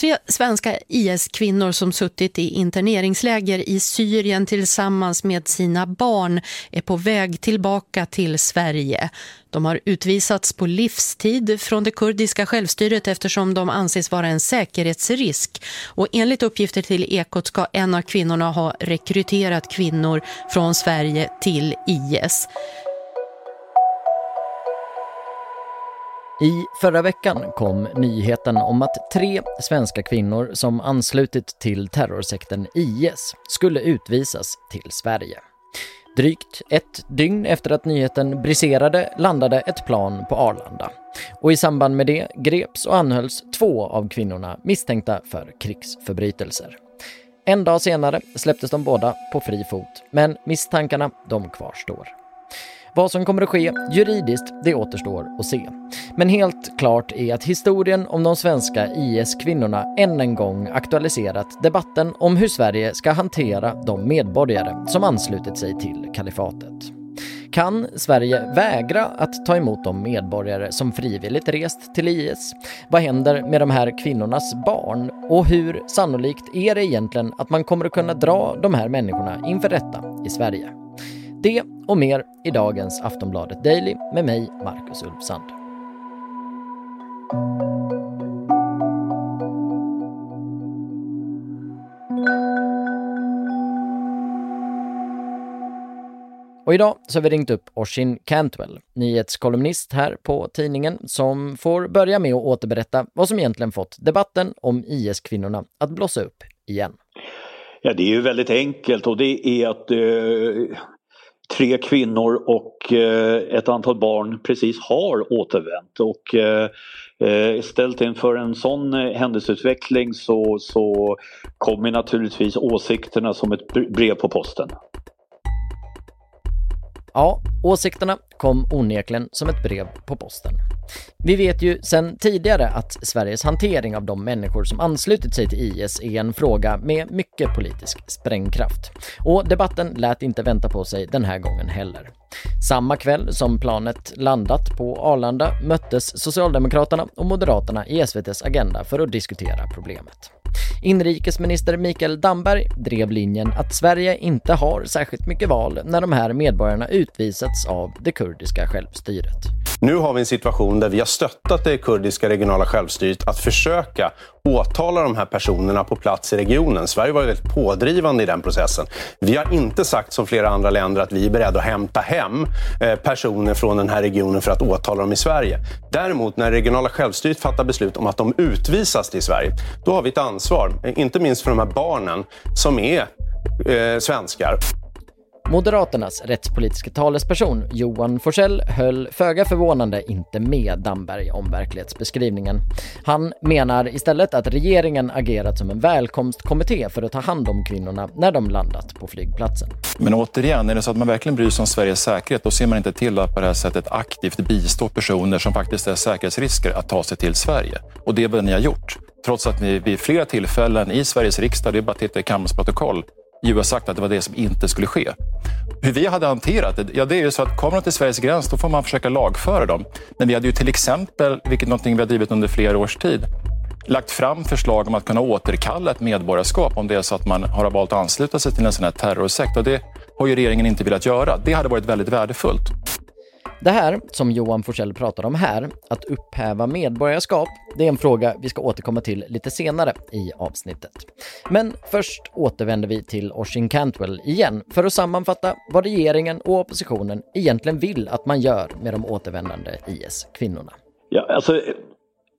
tre svenska IS-kvinnor som suttit i interneringsläger i Syrien tillsammans med sina barn är på väg tillbaka till Sverige. De har utvisats på livstid från det kurdiska självstyret eftersom de anses vara en säkerhetsrisk. Och enligt uppgifter till Ekot ska en av kvinnorna ha rekryterat kvinnor från Sverige till IS. I förra veckan kom nyheten om att tre svenska kvinnor som anslutit till terrorsekten IS skulle utvisas till Sverige. Drygt ett dygn efter att nyheten briserade landade ett plan på Arlanda. Och i samband med det greps och anhölls två av kvinnorna misstänkta för krigsförbrytelser. En dag senare släpptes de båda på fri fot, men misstankarna de kvarstår. Vad som kommer att ske juridiskt, det återstår att se. Men helt klart är att historien om de svenska IS-kvinnorna än en gång aktualiserat debatten om hur Sverige ska hantera de medborgare som anslutit sig till kalifatet. Kan Sverige vägra att ta emot de medborgare som frivilligt rest till IS? Vad händer med de här kvinnornas barn? Och hur sannolikt är det egentligen att man kommer att kunna dra de här människorna inför rätta i Sverige? Det och mer i dagens Aftonbladet Daily med mig, Marcus Ulfsand. Och idag så har vi ringt upp Oshin Cantwell, nyhetskolumnist här på tidningen, som får börja med att återberätta vad som egentligen fått debatten om IS-kvinnorna att blossa upp igen. Ja, det är ju väldigt enkelt och det är att eh, tre kvinnor och eh, ett antal barn precis har återvänt. Och eh, eh, ställt inför en sån händelseutveckling så, så kommer naturligtvis åsikterna som ett brev på posten. Ja, åsikterna kom onekligen som ett brev på posten. Vi vet ju sedan tidigare att Sveriges hantering av de människor som anslutit sig till IS är en fråga med mycket politisk sprängkraft. Och debatten lät inte vänta på sig den här gången heller. Samma kväll som planet landat på Arlanda möttes Socialdemokraterna och Moderaterna i SVTs Agenda för att diskutera problemet. Inrikesminister Mikael Damberg drev linjen att Sverige inte har särskilt mycket val när de här medborgarna utvisats av det kurdiska självstyret. Nu har vi en situation där vi har stöttat det kurdiska regionala självstyret att försöka åtala de här personerna på plats i regionen. Sverige var ju väldigt pådrivande i den processen. Vi har inte sagt som flera andra länder att vi är beredda att hämta hem eh, personer från den här regionen för att åtala dem i Sverige. Däremot när regionala självstyret fattar beslut om att de utvisas till Sverige, då har vi ett ansvar, inte minst för de här barnen som är eh, svenskar. Moderaternas rättspolitiska talesperson Johan Forsell höll föga förvånande inte med Damberg om verklighetsbeskrivningen. Han menar istället att regeringen agerat som en välkomstkommitté för att ta hand om kvinnorna när de landat på flygplatsen. Men återigen, är det så att man verkligen bryr sig om Sveriges säkerhet, då ser man inte till att på det här sättet aktivt bistå personer som faktiskt är säkerhetsrisker att ta sig till Sverige. Och det är vad ni har gjort. Trots att ni vid flera tillfällen i Sveriges riksdag, det är bara att titta i kammarens protokoll, ju har sagt att det var det som inte skulle ske. Hur vi hade hanterat det? Ja, det är ju så att kommer de till Sveriges gräns, då får man försöka lagföra dem. Men vi hade ju till exempel, vilket är något vi har drivit under flera års tid, lagt fram förslag om att kunna återkalla ett medborgarskap om det är så att man har valt att ansluta sig till en sån här terrorsekt. Och det har ju regeringen inte velat göra. Det hade varit väldigt värdefullt. Det här som Johan Forsell pratar om här, att upphäva medborgarskap, det är en fråga vi ska återkomma till lite senare i avsnittet. Men först återvänder vi till Oshin Cantwell igen för att sammanfatta vad regeringen och oppositionen egentligen vill att man gör med de återvändande IS-kvinnorna. Ja, alltså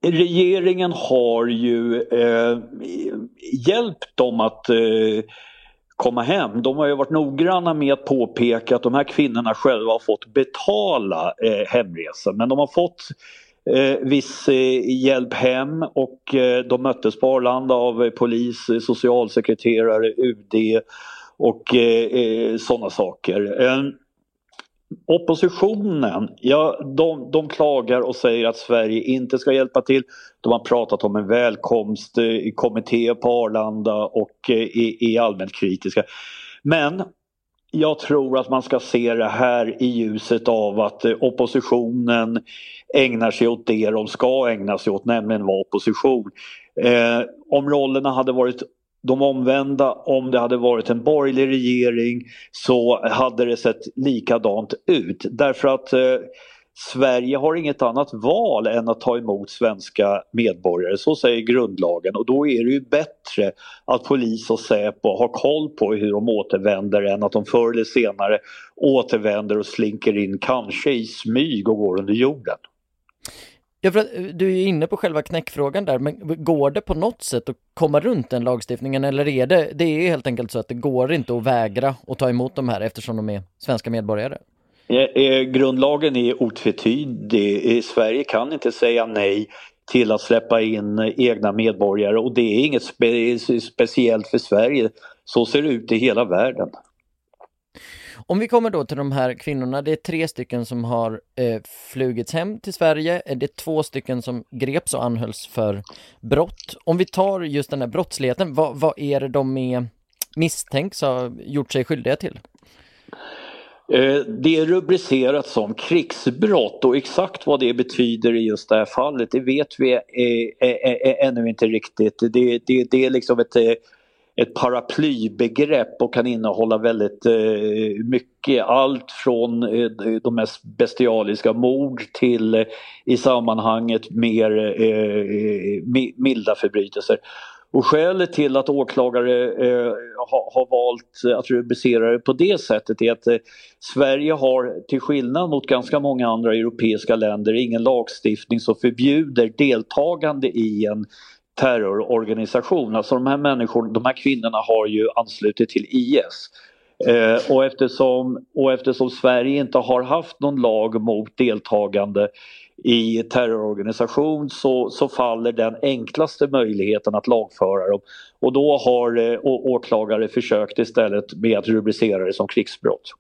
regeringen har ju eh, hjälpt dem att eh, komma hem. De har ju varit noggranna med att påpeka att de här kvinnorna själva har fått betala eh, hemresan. Men de har fått eh, viss eh, hjälp hem och eh, de möttes på Arlanda av eh, polis, eh, socialsekreterare, UD och eh, eh sådana saker. Oppositionen, ja, de, de klagar och säger att Sverige inte ska hjälpa till. De har pratat om en välkomstkommitté eh, på Arlanda och eh, är, är allmänt kritiska. Men jag tror att man ska se det här i ljuset av att eh, oppositionen ägnar sig åt det de ska ägna sig åt, nämligen vara opposition. Eh, om rollerna hade varit de omvända, om det hade varit en borgerlig regering så hade det sett likadant ut. Därför att eh, Sverige har inget annat val än att ta emot svenska medborgare, så säger grundlagen och då är det ju bättre att polis och Säpo har koll på hur de återvänder än att de förr eller senare återvänder och slinker in kanske i smyg och går under jorden. Ja, för att eh, du är inne på själva knäckfrågan där, men går det på något sätt att komma runt den lagstiftningen eller är det, det är helt enkelt så att det går inte att vägra att ta emot de här eftersom de är svenska medborgare? Eh, eh, grundlagen är otvetydig. Sverige kan inte säga nej till att släppa in egna medborgare och det är inget spe speciellt för Sverige. Så ser det ut i hela världen. Om vi kommer då till de här kvinnorna, det är tre stycken som har eh, flugits hem till Sverige, eh, det är två stycken som greps och anhölls för brott. Om vi tar just den här brottsligheten, vad, vad är det de är misstänks ha gjort sig skyldiga till? Eh, det är rubricerat som krigsbrott och exakt vad det betyder i just det här fallet det vet vi eh, ännu inte riktigt. Det, det, det är liksom ett, ett paraplybegrepp och kan innehålla väldigt eh, mycket. Allt från eh, de mest bestialiska mord till eh, i sammanhanget mer eh, milda förbrytelser. Och skälet till att åklagare eh, har, ha valt att rubricera det på det sättet är att eh, Sverige har till skillnad mot ganska många andra europeiska länder ingen lagstiftning som förbjuder deltagande i en terrororganisation. Alltså de här människorna, de här kvinnorna har ju anslutit till IS. Eh, och, eftersom, och eftersom Sverige inte har haft någon lag mot deltagande i terrororganisation så, så faller den enklaste möjligheten att lagföra dem. Och då har eh, åklagare försökt istället med att rubricera det som krigsbrott.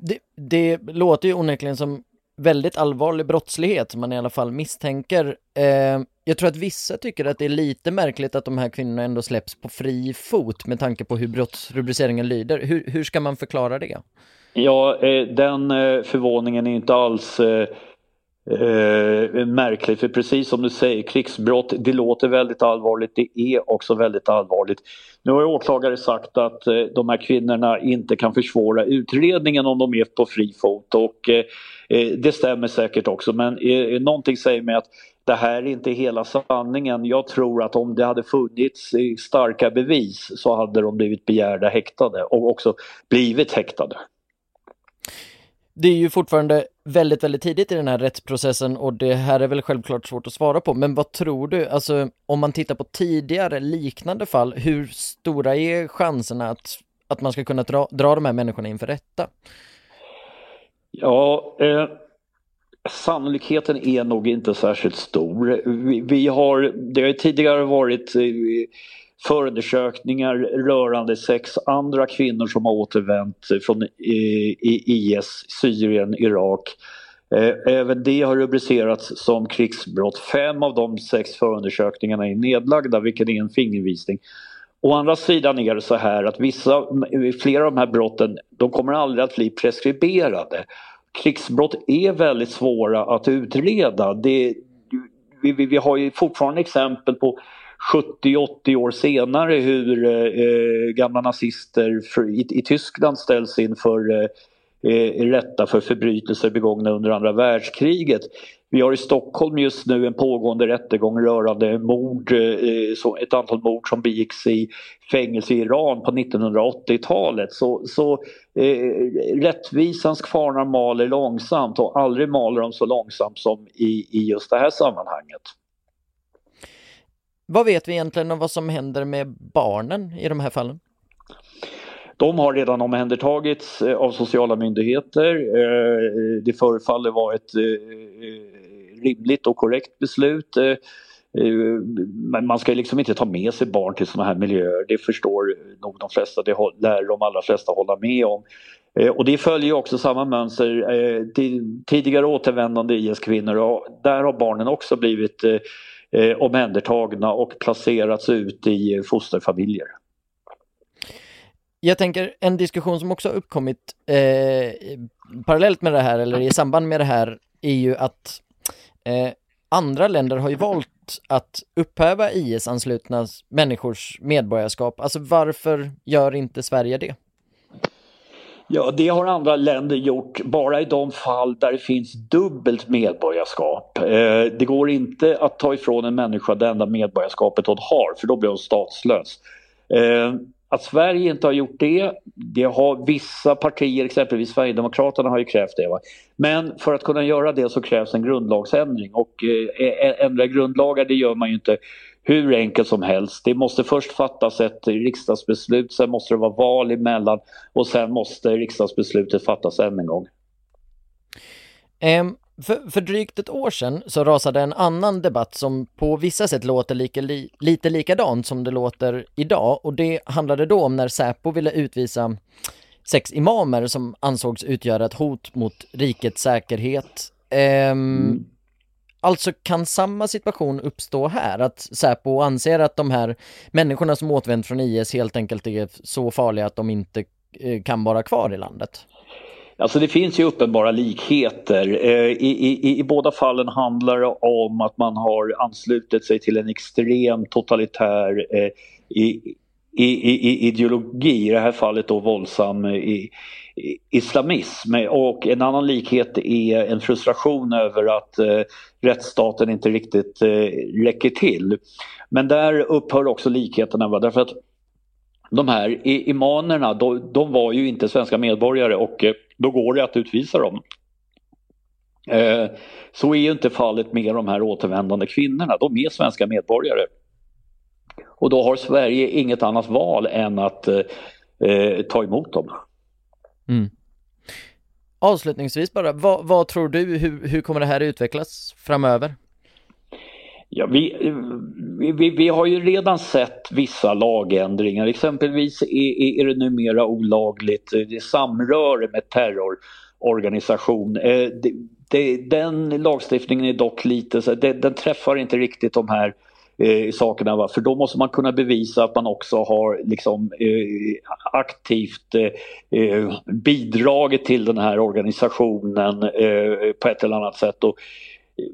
Det, det låter ju onekligen som väldigt allvarlig brottslighet som man i alla fall misstänker. Eh, jag tror att vissa tycker att det är lite märkligt att de här kvinnorna ändå släpps på fri fot med tanke på hur brottsrubriceringen lyder. Hur, hur ska man förklara det? Ja, eh, den eh, förvåningen är inte alls eh, eh, märkligt för precis som du säger krigsbrott det låter väldigt allvarligt, det är också väldigt allvarligt. Nu har åklagare sagt att eh, de här kvinnorna inte kan försvåra utredningen om de är på fri fot och eh, eh det stämmer säkert också men eh, någonting säger mig att det här är inte hela sanningen. Jag tror att om det hade funnits eh, starka bevis så hade de blivit begärda häktade och också blivit häktade det är ju fortfarande väldigt, väldigt tidigt i den här rättsprocessen och det här är väl självklart svårt att svara på. Men vad tror du, alltså om man tittar på tidigare liknande fall, hur stora är chanserna att, att man ska kunna dra, dra de här människorna inför rätta? Ja, eh, sannolikheten är nog inte särskilt stor. Vi, vi har, det har tidigare varit eh, förundersökningar rörande sex andra kvinnor som har återvänt från eh, IS, Syrien, Irak. Eh, även det har rubricerats som krigsbrott. Fem av de sex förundersökningarna är nedlagda vilket är en fingervisning. Å andra sidan är det så här att vissa, flera av de här brotten de kommer aldrig att bli preskriberade. Krigsbrott är väldigt svåra att utreda. Det, vi, vi, vi har ju fortfarande exempel på 70-80 år senare hur eh, gamla nazister för, i, i, Tyskland ställs inför eh, eh, rätta för förbrytelser begångna under andra världskriget. Vi har i Stockholm just nu en pågående rättegång rörande mord, eh, eh så ett antal mord som begicks i fängelse i Iran på 1980-talet. Så, så eh, rättvisans kvarnar maler långsamt och aldrig maler de så långsamt som i, i just det här sammanhanget. Vad vet vi egentligen om vad som händer med barnen i de här fallen? De har redan omhändertagits eh, av sociala myndigheter. Eh, det förefaller vara ett eh, rimligt och korrekt beslut. Men man ska liksom inte ta med sig barn till sådana här miljöer. Det förstår nog de flesta, det lär de allra flesta hålla med om. Och det följer också samma mönster till tidigare återvändande IS-kvinnor. Där har barnen också blivit eh, omhändertagna och placerats ut i fosterfamiljer. jag tänker en diskussion som också har uppkommit eh, parallellt med det här eller i samband med det här är ju att eh, andra länder har ju valt att upphäva IS-anslutna människors medborgarskap. Alltså varför gör inte Sverige det? Ja, det har andra länder gjort bara i de fall där det finns dubbelt medborgarskap. Eh, det går inte att ta ifrån en människa det enda medborgarskapet hon har för då blir hon statslös. Eh, att Sverige inte har gjort det, det har vissa partier, exempelvis Sverigedemokraterna har ju krävt det. Va? Men för att kunna göra det så krävs en grundlagsändring och eh, ändra grundlagar det gör man ju inte hur enkelt som helst. Det måste först fattas ett riksdagsbeslut, sen måste det vara val emellan och sen måste riksdagsbeslutet fattas än en gång. Um, för, för, drygt ett år sedan så rasade en annan debatt som på vissa sätt låter lika, li, lite likadant som det låter idag och det handlade då om när Säpo ville utvisa sex imamer som ansågs utgöra ett hot mot rikets säkerhet. Um, mm. Alltså kan samma situation uppstå här? Att Säpo anser att de här människorna som återvänt från IS helt enkelt är så farliga att de inte eh, kan vara kvar i landet? Alltså det finns ju uppenbara likheter. Eh, I, i, I båda fallen handlar det om att man har anslutit sig till en extrem totalitär eh, i, i, ideologi, i det här fallet då våldsam eh, islamism. Och en annan likhet är en frustration över att eh, rättsstaten inte riktigt eh, räcker till. Men där upphör också likheterna. Därför att de här imanerna, de, de var ju inte svenska medborgare och eh, då går det att utvisa dem. Eh, så är ju inte fallet med de här återvändande kvinnorna, de är svenska medborgare. Och då har Sverige inget annat val än att eh, eh ta emot dem. Mm. Avslutningsvis bara, vad, vad, tror du, hur, hur kommer det här utvecklas framöver? Ja, vi, vi, vi har ju redan sett vissa lagändringar. Exempelvis är, är det numera olagligt det samröre med terrororganisation. Eh, det, det, den lagstiftningen är dock lite, så det, den träffar inte riktigt de här eh, sakerna. Va? För då måste man kunna bevisa att man också har liksom, eh, aktivt eh, eh bidragit till den här organisationen eh, på ett eller annat sätt. Och, eh,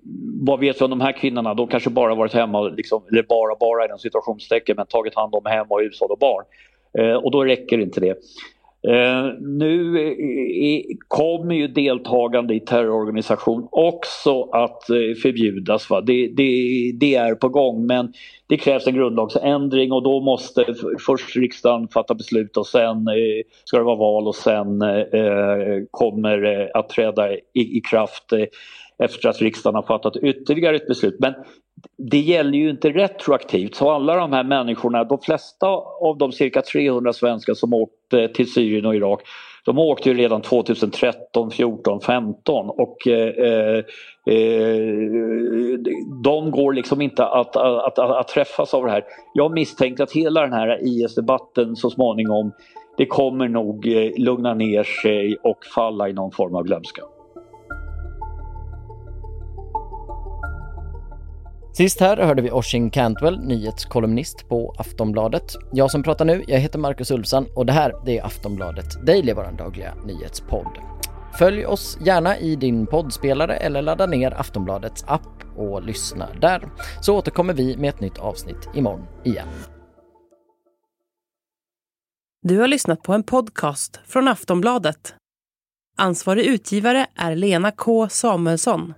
vad vet vi om de här kvinnorna? De kanske bara varit hemma, liksom, eller bara, bara i den situationstecken, men tagit hand om hem och hushåll och barn. Eh, och då räcker inte det. Eh, nu i, kommer ju deltagande i terrororganisation också att eh, förbjudas. Va? Det, det, det, är på gång men det krävs en grundlagsändring och då måste först riksdagen fatta beslut och sen eh, ska det vara val och sen eh, kommer det att träda i, i kraft eh, efter att riksdagen har fattat ytterligare ett beslut. Men det gäller ju inte retroaktivt så alla de här människorna, de flesta av de cirka 300 svenskar som åkte till Syrien och Irak de åkte ju redan 2013, 14, 15 och eh, eh, eh, de går liksom inte att, att, att, att, träffas av det här. Jag misstänker att hela den här IS-debatten så småningom det kommer nog eh, lugna ner sig och falla i någon form av glömska. Sist här hörde vi Oisin Cantwell, nyhetskolumnist på Aftonbladet. Jag som pratar nu, jag heter Marcus Ulfsson och det här det är Aftonbladet Daily, vår dagliga nyhetspodd. Följ oss gärna i din poddspelare eller ladda ner Aftonbladets app och lyssna där. Så återkommer vi med ett nytt avsnitt imorgon igen. Du har lyssnat på en podcast från Aftonbladet. Ansvarig utgivare är Lena K Samuelsson.